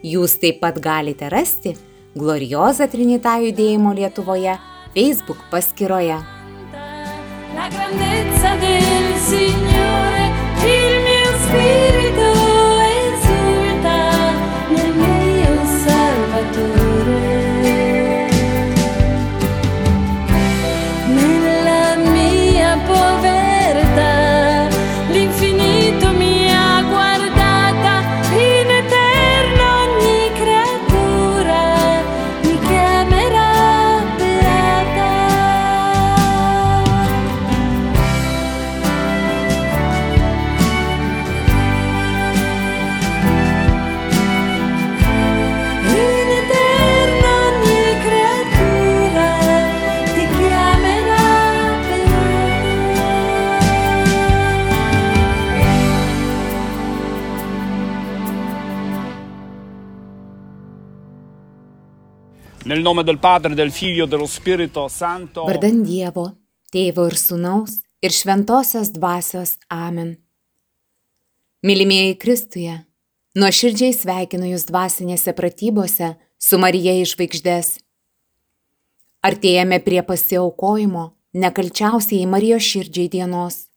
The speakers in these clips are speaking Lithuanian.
Jūs taip pat galite rasti Glorioza Trinita judėjimo Lietuvoje Facebook paskyroje. La grandezza del Signore, il mio spirito nome del Padre, del Figlio dello Spirito Santo. Vardan Dievo, Tėvo ir Sūnaus ir Šventosios Dvasios Amen. Mylimieji Kristuje, nuoširdžiai sveikinu Jūs dvasinėse pratybose su Marija iš žvaigždės. Artėjame prie pasiaukojimo nekalčiausiai Marijos širdžiai dienos.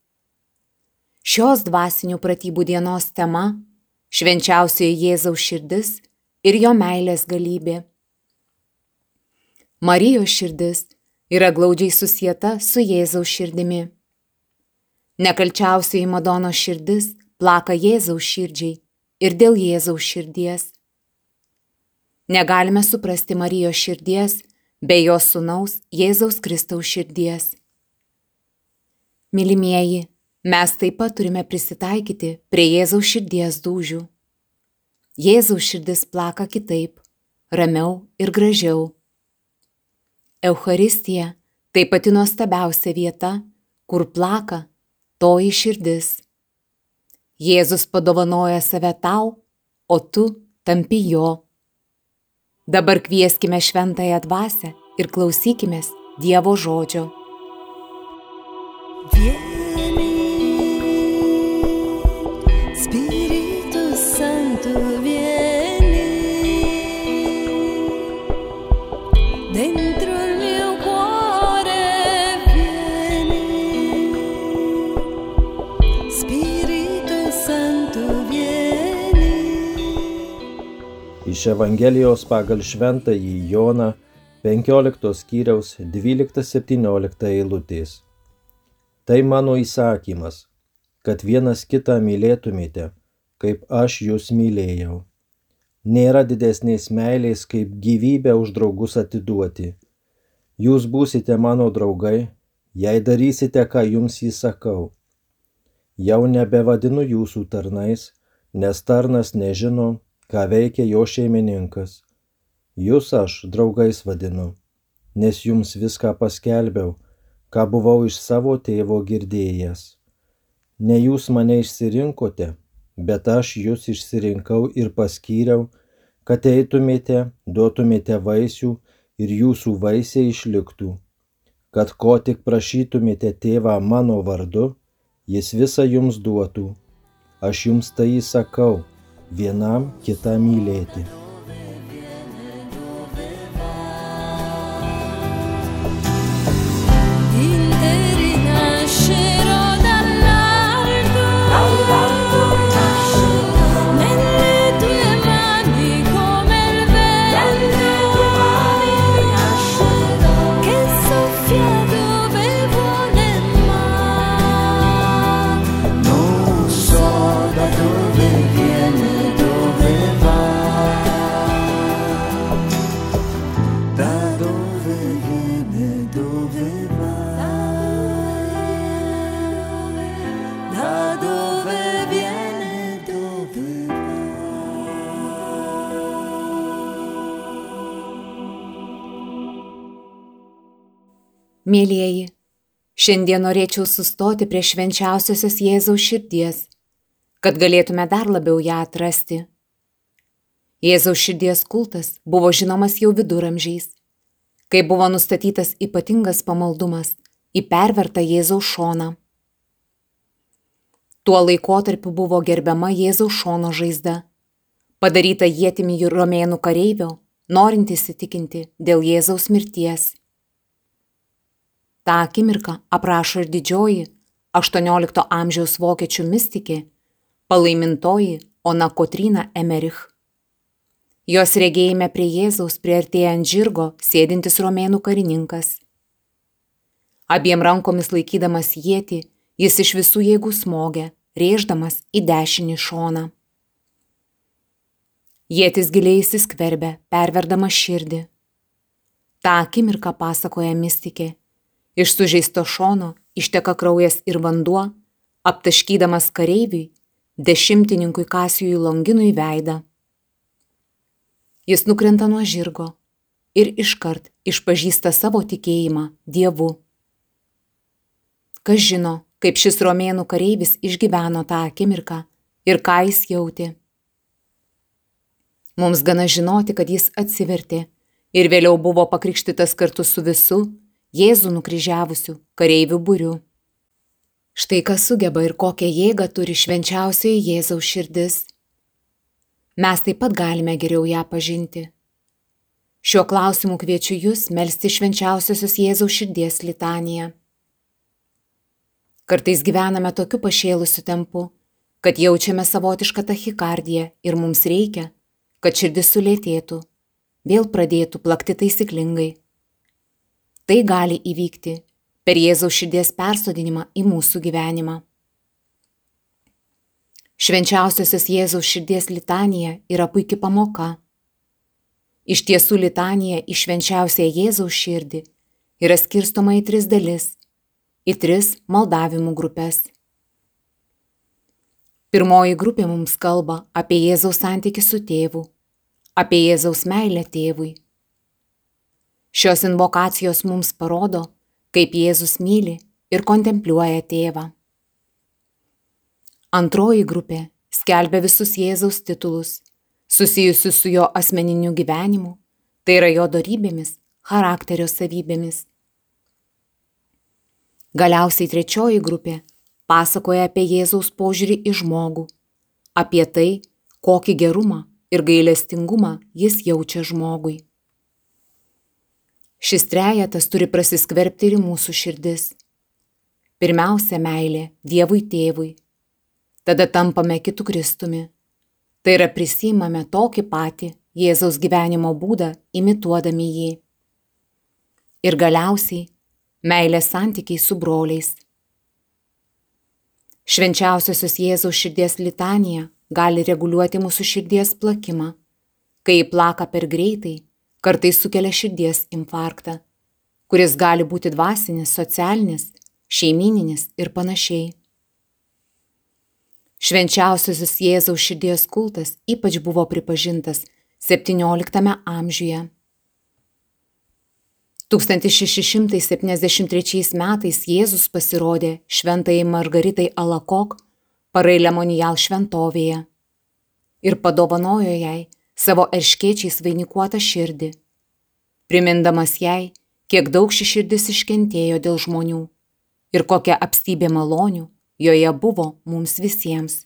Šios dvasinių pratybų dienos tema - švenčiausioji Jėzaus širdis ir jo meilės galybė. Marijos širdis yra glaudžiai susieta su Jėzaus širdimi. Nekalčiausioji Madonos širdis plaka Jėzaus širdžiai ir dėl Jėzaus širdies. Negalime suprasti Marijos širdies be jos sunaus Jėzaus Kristaus širdies. Mylimieji, mes taip pat turime prisitaikyti prie Jėzaus širdies dūžių. Jėzaus širdis plaka kitaip, ramiau ir gražiau. Eucharistija tai pati nuostabiausia vieta, kur plaka toji širdis. Jėzus padovanoja save tau, o tu tampi jo. Dabar kvieskime šventąją dvasę ir klausykime Dievo žodžio. Vieni, Spirito Santo, vieni Iš Evangelijos pagal Šventąjį Joną 15 skyriaus 12-17 eilutės. Tai mano įsakymas, kad vienas kitą mylėtumėte, kaip aš jūs mylėjau. Nėra didesnės meilės, kaip gyvybę už draugus atiduoti. Jūs būsite mano draugai, jei darysite, ką jums įsakau. Jau nebevadinu jūsų tarnais, nes tarnas nežino, ką veikia jo šeimininkas. Jūs aš draugais vadinu, nes jums viską paskelbiau, ką buvau iš savo tėvo girdėjęs. Ne jūs mane išsirinkote, bet aš jūs išsirinkau ir paskyriau, kad eitumėte, duotumėte vaisių ir jūsų vaisiai išliktų. kad ko tik prašytumėte tėvą mano vardu, jis visą jums duotų. Aš jums tai įsakau, vienam kitą mylėti. Mėlyjeji, šiandien norėčiau sustoti prie švenčiausiosios Jėzaus širdies, kad galėtume dar labiau ją atrasti. Jėzaus širdies kultas buvo žinomas jau viduramžiais, kai buvo nustatytas ypatingas pamaldumas į pervertą Jėzaus šoną. Tuo laikotarpiu buvo gerbiama Jėzaus šono žaizda, padaryta jėtimi romėnų kareivio, norint įsitikinti dėl Jėzaus mirties. Ta akimirka aprašo ir didžioji 18 amžiaus vokiečių mystikė, palaimintoji Ona Kotryna Emerich. Jos regėjime prie Jėzaus priartėjant žirgo sėdintis romėnų karininkas. Abiem rankomis laikydamas jėti, jis iš visų jėgų smogė, rėždamas į dešinį šoną. Jėtis giliai įsiskverbė, perverdama širdį. Ta akimirka pasakoja mystikė. Iš sužeisto šono išteka kraujas ir vanduo, aptaškydamas kareiviui, dešimtininkui Kasijui Longinui veidą. Jis nukrenta nuo žirgo ir iškart išpažįsta savo tikėjimą Dievu. Kas žino, kaip šis romėnų kareivis išgyveno tą akimirką ir ką jis jautė. Mums gana žinoti, kad jis atsivertė ir vėliau buvo pakrikštytas kartu su visu Jėzų nukryžiavusiu kareivių būriu. Štai kas sugeba ir kokią jėgą turi švenčiausioji Jėzaus širdis. Mes taip pat galime geriau ją pažinti. Šiuo klausimu kviečiu Jūs melstį švenčiausiosios Jėzaus širdies litaniją. Kartais gyvename tokiu pašėlusiu tempu, kad jaučiame savotišką tachikardiją ir mums reikia, kad širdis sulėtėtų, vėl pradėtų plakti taisyklingai. Tai gali įvykti per Jėzaus širdies persodinimą į mūsų gyvenimą. Švenčiausiosios Jėzaus širdies litanija yra puikia pamoka. Iš tiesų litanija į švenčiausią Jėzaus širdį yra skirstoma į tris dalis - į tris maldavimų grupės. Pirmoji grupė mums kalba apie Jėzaus santykių su tėvu, apie Jėzaus meilę tėvui. Šios invokacijos mums parodo, kaip Jėzus myli ir kontempliuoja tėvą. Antroji grupė skelbia visus Jėzaus titulus, susijusius su jo asmeniniu gyvenimu, tai yra jo darybėmis, charakterio savybėmis. Galiausiai trečioji grupė pasakoja apie Jėzaus požiūrį į žmogų, apie tai, kokį gerumą ir gailestingumą jis jaučia žmogui. Šis trejetas turi prasiskverbti ir mūsų širdis. Pirmiausia, meilė Dievui tėvui. Tada tampame kitų Kristumi. Tai yra prisimame tokį patį Jėzaus gyvenimo būdą, imituodami jį. Ir galiausiai meilės santykiai su broliais. Švenčiausiosios Jėzaus širdies litanija gali reguliuoti mūsų širdies plakimą. Kai plaka per greitai, kartais sukelia širdies infarktą, kuris gali būti dvasinis, socialinis, šeimininis ir panašiai. Švenčiausiasis Jėzaus širdies kultas ypač buvo pripažintas XVII amžiuje. 1673 metais Jėzus pasirodė šventai Margaritai Alakok Parailemonijal šventovėje ir padovanojo jai savo erškiečiais vainikuotą širdį, primindamas jai, kiek daug ši širdis iškentėjo dėl žmonių ir kokia apstybė malonių joje buvo mums visiems.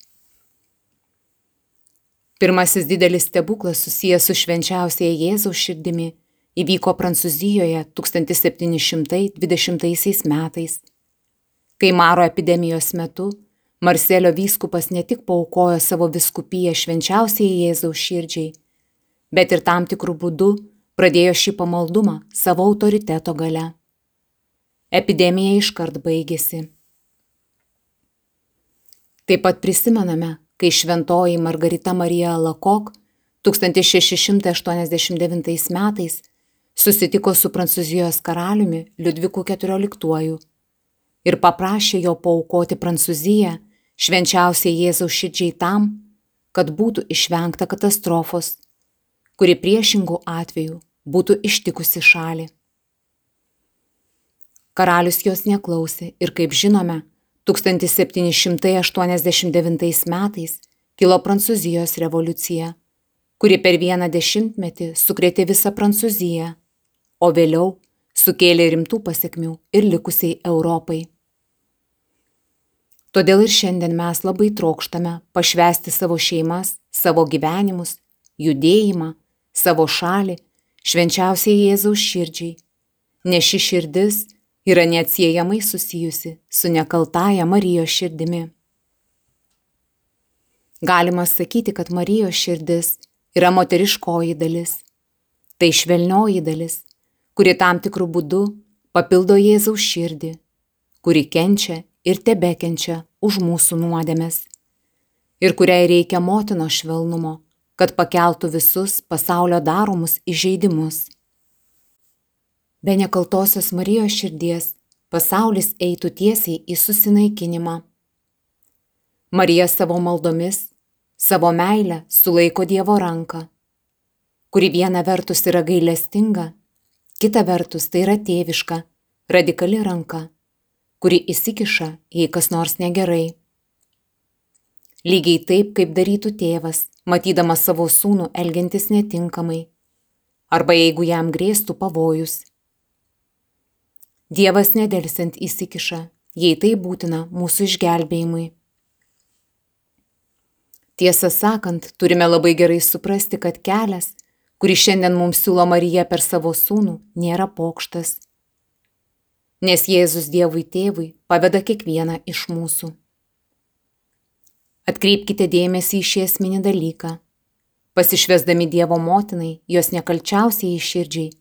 Pirmasis didelis stebuklas susijęs su švenčiausiai Jėzaus širdimi įvyko Prancūzijoje 1720 metais, kai Maro epidemijos metu Marselio vyskupas ne tik paukojo savo viskupiją švenčiausiai Jėzaus širdžiai, bet ir tam tikrų būdų pradėjo šį pamaldumą savo autoriteto gale. Epidemija iškart baigėsi. Taip pat prisimename, kai šventoji Margarita Marija Lakok 1689 metais susitiko su Prancūzijos karaliumi Liudviku XIV ir paprašė jo paukoti Prancūziją švenčiausiai Jėzaus širdžiai tam, kad būtų išvengta katastrofos, kuri priešingų atveju būtų ištikusi šalį. Karalius jos neklausė ir, kaip žinome, 1789 metais kilo Prancūzijos revoliucija, kuri per vieną dešimtmetį sukrėtė visą Prancūziją, o vėliau sukėlė rimtų pasiekmių ir likusiai Europai. Todėl ir šiandien mes labai trokštame pašvesti savo šeimas, savo gyvenimus, judėjimą, savo šalį, švenčiausiai Jėzaus širdžiai, nes ši širdis yra neatsiejamai susijusi su nekaltaja Marijos širdimi. Galima sakyti, kad Marijos širdis yra moteriškoji dalis. Tai švelnioji dalis, kuri tam tikrų būdų papildo Jėzaus širdį, kuri kenčia ir tebekenčia už mūsų nuodėmes ir kuriai reikia motino švelnumo, kad pakeltų visus pasaulio daromus įžeidimus. Be nekaltosios Marijos širdies pasaulis eitų tiesiai į susinaikinimą. Marija savo maldomis, savo meilę sulaiko Dievo ranką, kuri viena vertus yra gailestinga, kita vertus tai yra tėviška, radikali ranka kuri įsikiša, jei kas nors negerai. Lygiai taip, kaip darytų tėvas, matydamas savo sūnų elgiantis netinkamai, arba jeigu jam grėstų pavojus. Dievas nedelsiant įsikiša, jei tai būtina mūsų išgelbėjimui. Tiesą sakant, turime labai gerai suprasti, kad kelias, kurį šiandien mums siūlo Marija per savo sūnų, nėra pokštas nes Jėzus Dievui tėvui paveda kiekvieną iš mūsų. Atkreipkite dėmesį į šį esminį dalyką. Pasišvesdami Dievo motinai, jos nekalčiausiai iširdžiai,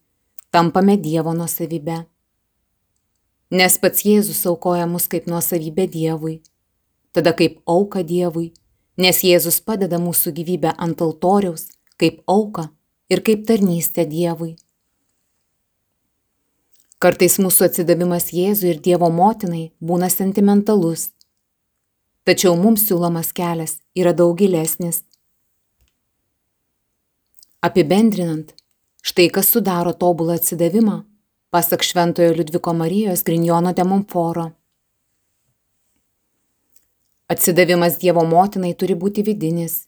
tampame Dievo nuosavybę. Nes pats Jėzus aukoja mus kaip nuosavybę Dievui, tada kaip auka Dievui, nes Jėzus padeda mūsų gyvybę ant altoriaus, kaip auka ir kaip tarnystė Dievui. Kartais mūsų atsidavimas Jėzui ir Dievo motinai būna sentimentalus. Tačiau mums siūlomas kelias yra daug gilesnis. Apibendrinant, štai kas sudaro tobulą atsidavimą, pasak Šventojo Liudviko Marijos Grinjono de Monforo. Atsidavimas Dievo motinai turi būti vidinis.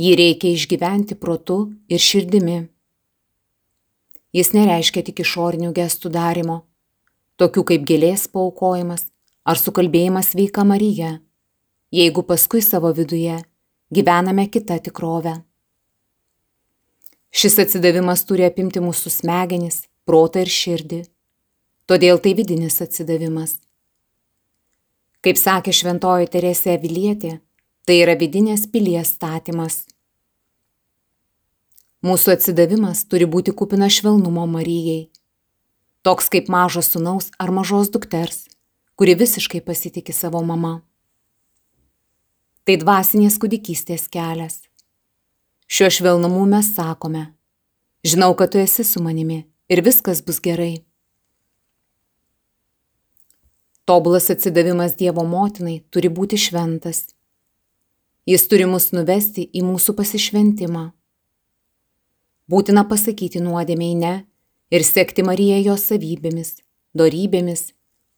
Jį reikia išgyventi protu ir širdimi. Jis nereiškia tik išorinių gestų darimo, tokių kaip gėlės paukojimas ar sukalbėjimas veika Marija, jeigu paskui savo viduje gyvename kitą tikrovę. Šis atsidavimas turi apimti mūsų smegenis, protą ir širdį. Todėl tai vidinis atsidavimas. Kaip sakė šventoji Teresė Vilietė, tai yra vidinės pilies statymas. Mūsų atsidavimas turi būti kupina švelnumo Marijai. Toks kaip mažo sunaus ar mažos dukters, kuri visiškai pasitikė savo mama. Tai dvasinės kūdikystės kelias. Šiuo švelnumu mes sakome, žinau, kad tu esi su manimi ir viskas bus gerai. Tobulas atsidavimas Dievo motinai turi būti šventas. Jis turi mus nuvesti į mūsų pasišventimą Būtina pasakyti nuodėmiai ne ir sekti Mariją jos savybėmis, dorybėmis,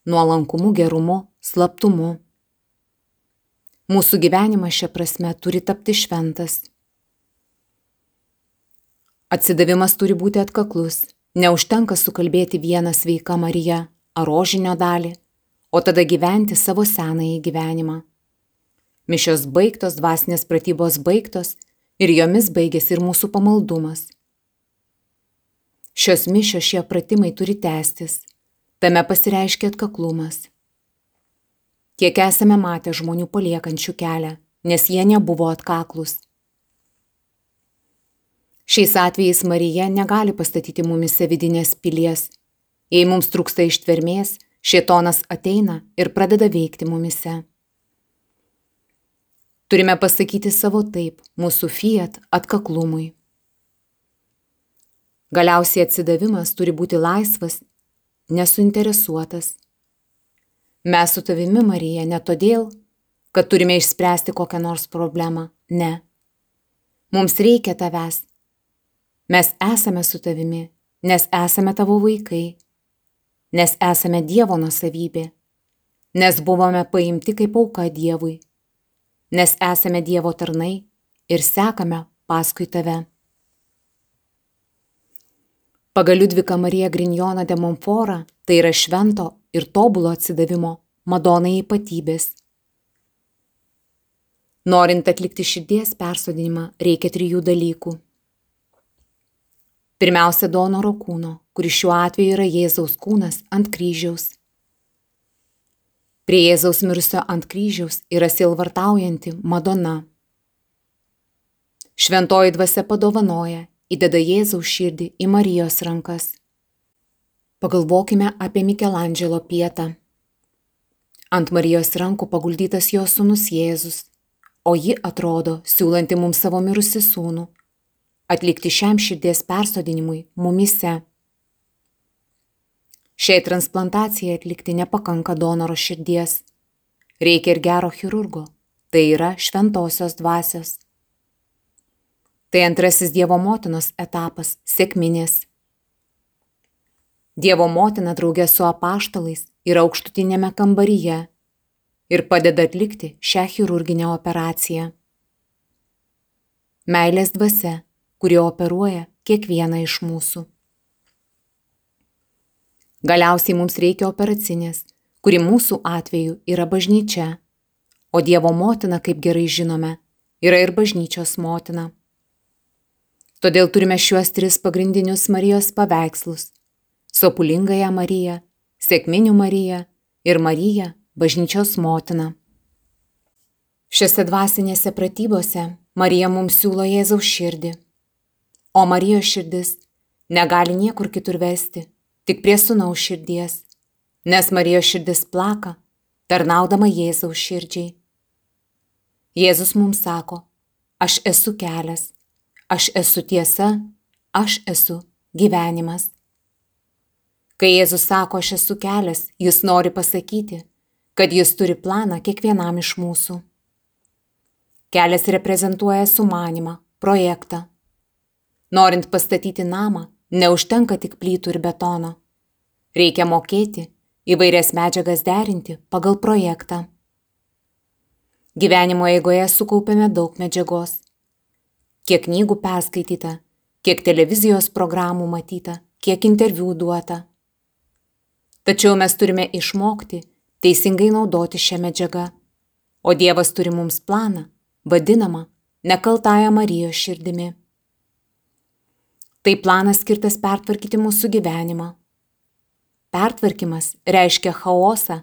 nuolankumu, gerumu, slaptumu. Mūsų gyvenimas šia prasme turi tapti šventas. Atsidavimas turi būti atkaklus Neužtenka sukalbėti vieną sveiką Mariją ar rožinio dalį, o tada gyventi savo senąjį gyvenimą. Mišios baigtos, dvasinės pratybos baigtos ir jomis baigėsi ir mūsų pamaldumas. Šios mišios šie pratimai turi tęstis, tame pasireiškia atkaklumas. Kiek esame matę žmonių paliekančių kelią, nes jie nebuvo atkaklus. Šiais atvejais Marija negali pastatyti mumise vidinės pilies. Jei mums trūksta ištvermės, šietonas ateina ir pradeda veikti mumise. Turime pasakyti savo taip mūsų fiat atkaklumui. Galiausiai atsidavimas turi būti laisvas, nesuinteresuotas. Mes su tavimi, Marija, ne todėl, kad turime išspręsti kokią nors problemą. Ne. Mums reikia tavęs. Mes esame su tavimi, nes esame tavo vaikai, nes esame Dievo nusavybė, nes buvome paimti kaip auka Dievui nes esame Dievo tarnai ir sekame paskui tave. Pagal Liudviką Mariją Grinjoną de Monforą tai yra švento ir tobulo atsidavimo Madonai ypatybės. Norint atlikti širdies persodinimą, reikia trijų dalykų. Pirmiausia, donoro kūno, kuris šiuo atveju yra Jėzaus kūnas ant kryžiaus. Prie Jėzaus mirusio ant kryžiaus yra silvartaujanti Madona. Šventoji dvasia padovanoja, įdeda Jėzaus širdį į Marijos rankas. Pagalvokime apie Mikelandželo pietą. Ant Marijos rankų paguldytas jo sūnus Jėzus, o ji atrodo siūlanti mums savo mirusi sūnų, atlikti šiam širdies persodinimui mumise. Šiai transplantacijai atlikti nepakanka donoro širdies. Reikia ir gero chirurgo, tai yra šventosios dvasios. Tai antrasis Dievo motinos etapas - sėkminės. Dievo motina draugė su apaštalais yra aukštutinėme kambaryje ir padeda atlikti šią chirurginę operaciją. Meilės dvasia, kuri operuoja kiekvieną iš mūsų. Galiausiai mums reikia operacinės, kuri mūsų atveju yra bažnyčia, o Dievo motina, kaip gerai žinome, yra ir bažnyčios motina. Todėl turime šiuos tris pagrindinius Marijos paveikslus - Sopulingąją Mariją, Sėkminių Mariją ir Mariją, bažnyčios motina. Šiose dvasinėse pratybose Marija mums siūlo Jėzaus širdį, o Marijos širdis negali niekur kitur vesti tik prie sunaus širdies, nes Marijos širdis plaka, tarnaudama Jėzaus širdžiai. Jėzus mums sako, aš esu kelias, aš esu tiesa, aš esu gyvenimas. Kai Jėzus sako, aš esu kelias, jis nori pasakyti, kad jis turi planą kiekvienam iš mūsų. Kelias reprezentuoja sumanimą, projektą. Norint pastatyti namą, Neužtenka tik plytų ir betono. Reikia mokėti įvairias medžiagas derinti pagal projektą. Gyvenimo eigoje sukaupėme daug medžiagos. Kiek knygų perskaityta, kiek televizijos programų matyta, kiek interviu duota. Tačiau mes turime išmokti teisingai naudoti šią medžiagą, o Dievas turi mums planą, vadinamą nekaltąją Marijos širdimi. Tai planas skirtas pertvarkyti mūsų gyvenimą. Pertvarkymas reiškia chaosą,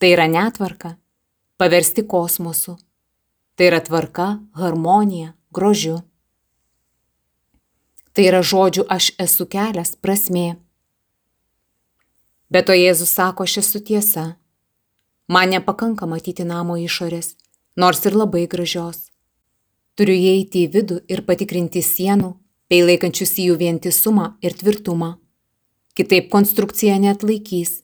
tai yra netvarka, paversti kosmosu. Tai yra tvarka, harmonija, grožiu. Tai yra žodžių aš esu kelias prasmė. Bet to Jėzus sako, aš esu tiesa. Man nepakanka matyti namo išorės, nors ir labai gražios. Turiu įeiti į vidų ir patikrinti sienų, bei laikančius jų vientisumą ir tvirtumą. Kitaip konstrukcija net laikys.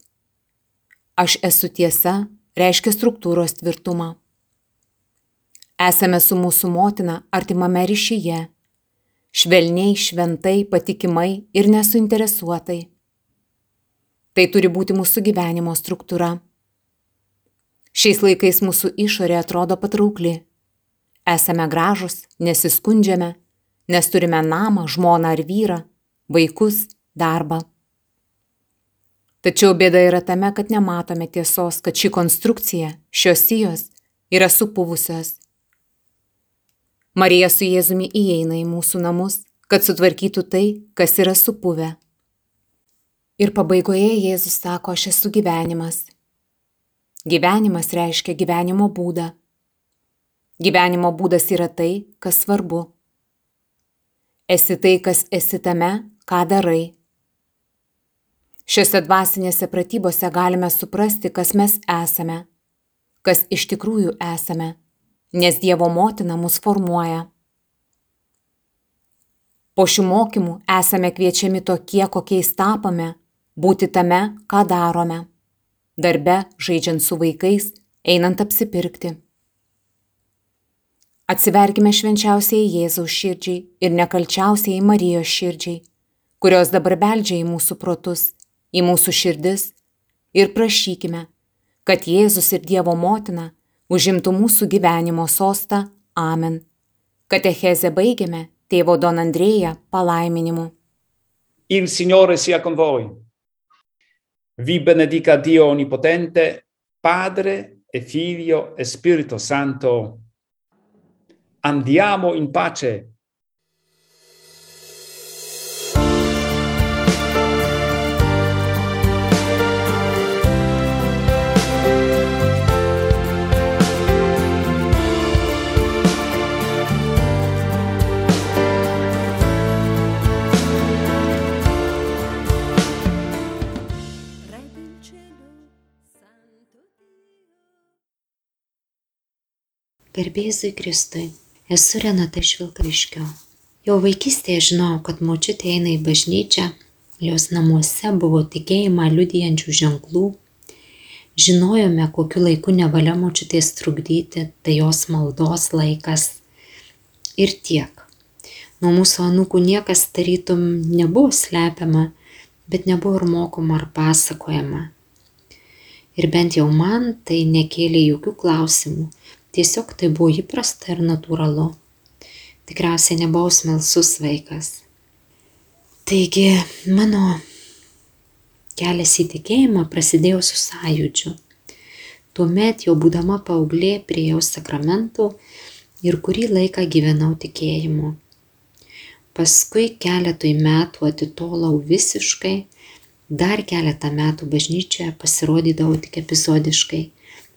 Aš esu tiesa reiškia struktūros tvirtumą. Esame su mūsų motina artimame ryšyje, švelniai, šventai, patikimai ir nesuinteresuotai. Tai turi būti mūsų gyvenimo struktūra. Šiais laikais mūsų išorė atrodo patraukli. Esame gražus, nesiskundžiame, nes turime namą, žmoną ar vyrą, vaikus, darbą. Tačiau bėda yra tame, kad nematome tiesos, kad ši konstrukcija, šios sijos yra supuvusios. Marija su Jėzumi įeina į mūsų namus, kad sutvarkytų tai, kas yra supuvę. Ir pabaigoje Jėzus sako, aš esu gyvenimas. Gyvenimas reiškia gyvenimo būdą. Gyvenimo būdas yra tai, kas svarbu. Esi tai, kas esi tame, ką darai. Šiuose dvasinėse pratybose galime suprasti, kas mes esame, kas iš tikrųjų esame, nes Dievo motina mus formuoja. Po šių mokymų esame kviečiami tokie, kokiais tapome, būti tame, ką darome - darbe, žaidžiant su vaikais, einant apsipirkti. Atsiverkime švenčiausiai Jėzaus širdžiai ir nekalčiausiai Marijos širdžiai, kurios dabar beldžia į mūsų protus, į mūsų širdis ir prašykime, kad Jėzus ir Dievo motina užimtų mūsų gyvenimo sostą. Amen. Katechezę baigiame tėvo Don Andrėja palaiminimu. Il Signore sia con voi. Vi benedica Dio Onnipotente, Padre e Figlio e Spirito Santo. Andiamo in pace. Garbėzui Kristui, esu Renata iš Vilkaviškio. Jau vaikystėje žinojau, kad močiutė eina į bažnyčią, jos namuose buvo tikėjimą liudijančių ženklų. Žinojome, kokiu laiku nevalia močiutės trukdyti, tai jos maldos laikas. Ir tiek. Nuo mūsų anūkų niekas tarytum nebuvo slepiama, bet nebuvo ir mokoma ar pasakojama. Ir bent jau man tai nekėlė jokių klausimų. Tiesiog tai buvo įprasta ir natūralu. Tikriausiai nebuvau smelsus vaikas. Taigi mano kelias į tikėjimą prasidėjo su sąjūdžiu. Tuomet jau būdama paauglė priejau sakramentų ir kurį laiką gyvenau tikėjimu. Paskui keletui metų atitolau visiškai, dar keletą metų bažnyčioje pasirodydavau tik epizodiškai,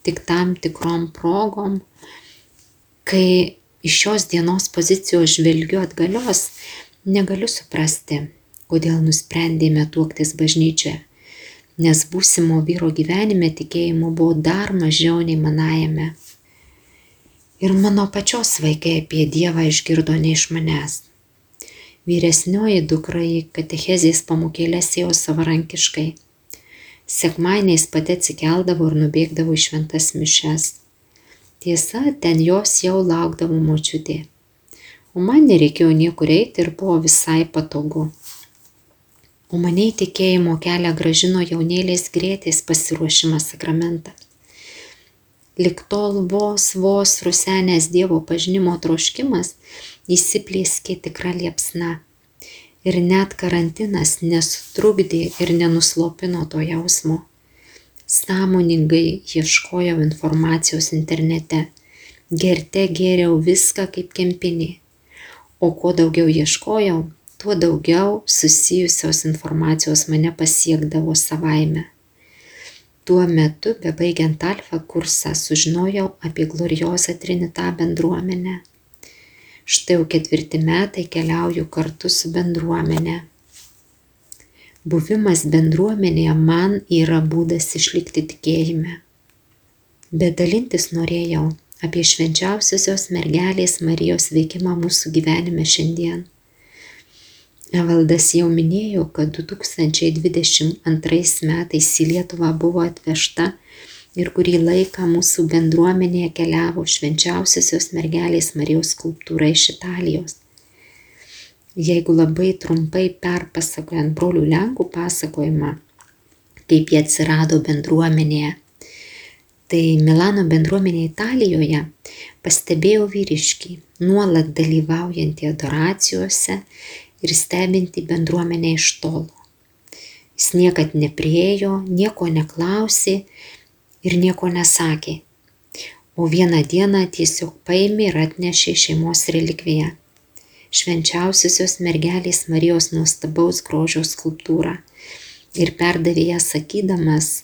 tik tam tikrom progom, kai iš šios dienos pozicijos žvelgiu atgalios, negaliu suprasti, kodėl nusprendėme tuoktis bažnyčioje, nes būsimo vyro gyvenime tikėjimo buvo dar mažiau nei manajame. Ir mano pačios vaikai apie Dievą išgirdo ne iš manęs. Vyresnioji dukra į katechezės pamokėlės ėjo savarankiškai. Sekmainiais pati atsikeldavo ir nubėgdavo į šventas mišes. Tiesa, ten jos jau laukdavo močiutė. O man nereikėjo niekur eiti ir buvo visai patogu. O mane į tikėjimo kelią gražino jaunėlės grėtės pasiruošimas sakramentą. Lik tol vos vos rusenės Dievo pažinimo troškimas įsiplėskė tikra liepsna. Ir net karantinas nesutrukdė ir nenuslopino to jausmo. Sąmoningai ieškojau informacijos internete. Gerte gėriau viską kaip kempinį. O kuo daugiau ieškojau, tuo daugiau susijusios informacijos mane pasiekdavo savaime. Tuo metu, bebaigiant alfa kursą, sužinojau apie gloriozą Trinitą bendruomenę. Štai jau ketvirti metai keliauju kartu su bendruomenė. Buvimas bendruomenėje man yra būdas išlikti tikėjime. Bet dalintis norėjau apie švenčiausiosios mergelės Marijos veikimą mūsų gyvenime šiandien. Evaldas jau minėjo, kad 2022 metais į Lietuvą buvo atvežta ir kurį laiką mūsų bendruomenėje keliavo švenčiausiosios mergelės Marijos skulptūra iš Italijos. Jeigu labai trumpai perpasakojant brolių Lenkų pasakojimą, kaip jie atsirado bendruomenėje, tai Milano bendruomenė Italijoje pastebėjau vyriškį, nuolat dalyvaujantį adoracijose ir stebinti bendruomenę iš tolo. Jis niekad nepriejo, nieko neklausė ir nieko nesakė. O vieną dieną tiesiog paėmė ir atnešė šeimos relikviją. Švenčiausiosios mergelės Marijos nuostabaus grožio skulptūrą ir perdavė ją sakydamas,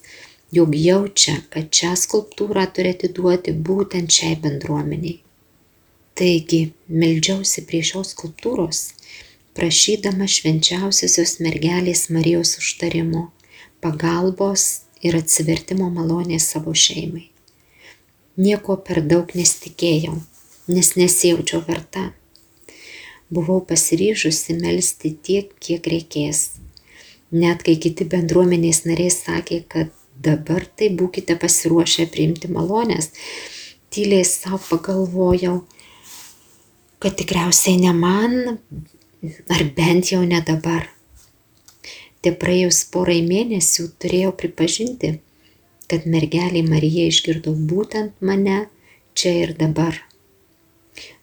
jog jaučia, kad šią skulptūrą turi atiduoti būtent šiai bendruomeniai. Taigi, meldžiausi prie šios skulptūros, prašydama švenčiausiosios mergelės Marijos užtarimo, pagalbos ir atsivertimo malonės savo šeimai. Nieko per daug nesitikėjau, nes nesijaučiau verta. Buvau pasiryžusi melstį tiek, kiek reikės. Net kai kiti bendruomenės nariai sakė, kad dabar tai būkite pasiruošę priimti malonės, tyliai savo pagalvojau, kad tikriausiai ne man, ar bent jau ne dabar. Te praėjus porai mėnesių turėjau pripažinti, kad mergelė Marija išgirdo būtent mane čia ir dabar.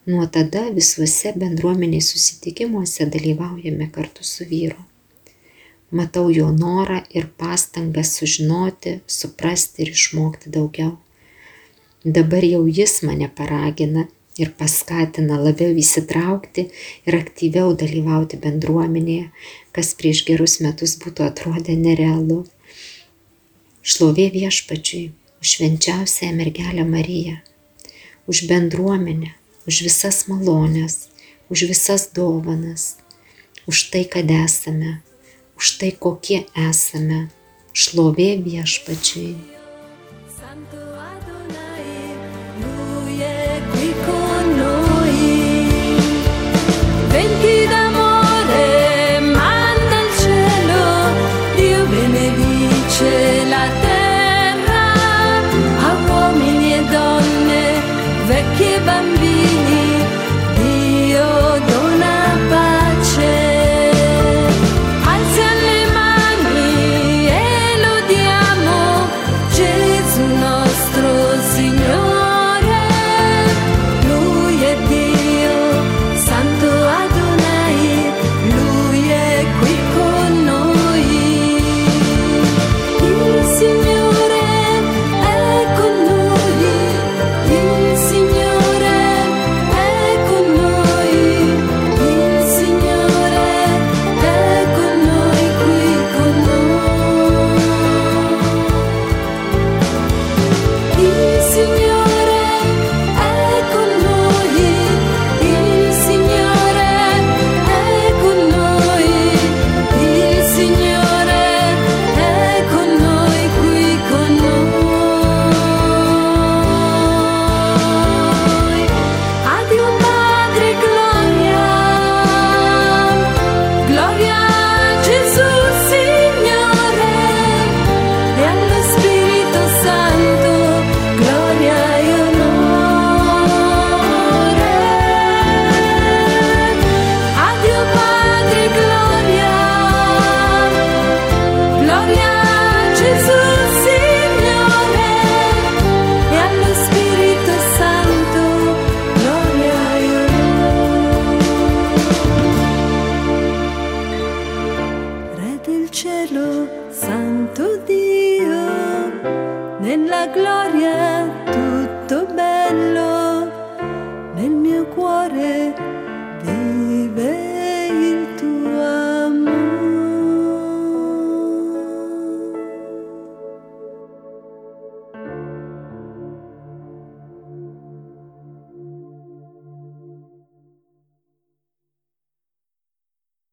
Nuo tada visuose bendruomenės susitikimuose dalyvaujame kartu su vyru. Matau jo norą ir pastangas sužinoti, suprasti ir išmokti daugiau. Dabar jau jis mane paragina ir paskatina labiau įsitraukti ir aktyviau dalyvauti bendruomenėje, kas prieš gerus metus būtų atrodę nerealu. Šlovė viešpačiui už švenčiausiąją mergelę Mariją, už bendruomenę, už visas malonės, už visas dovanas, už tai, kad esame, už tai, kokie esame. Šlovė viešpačiui.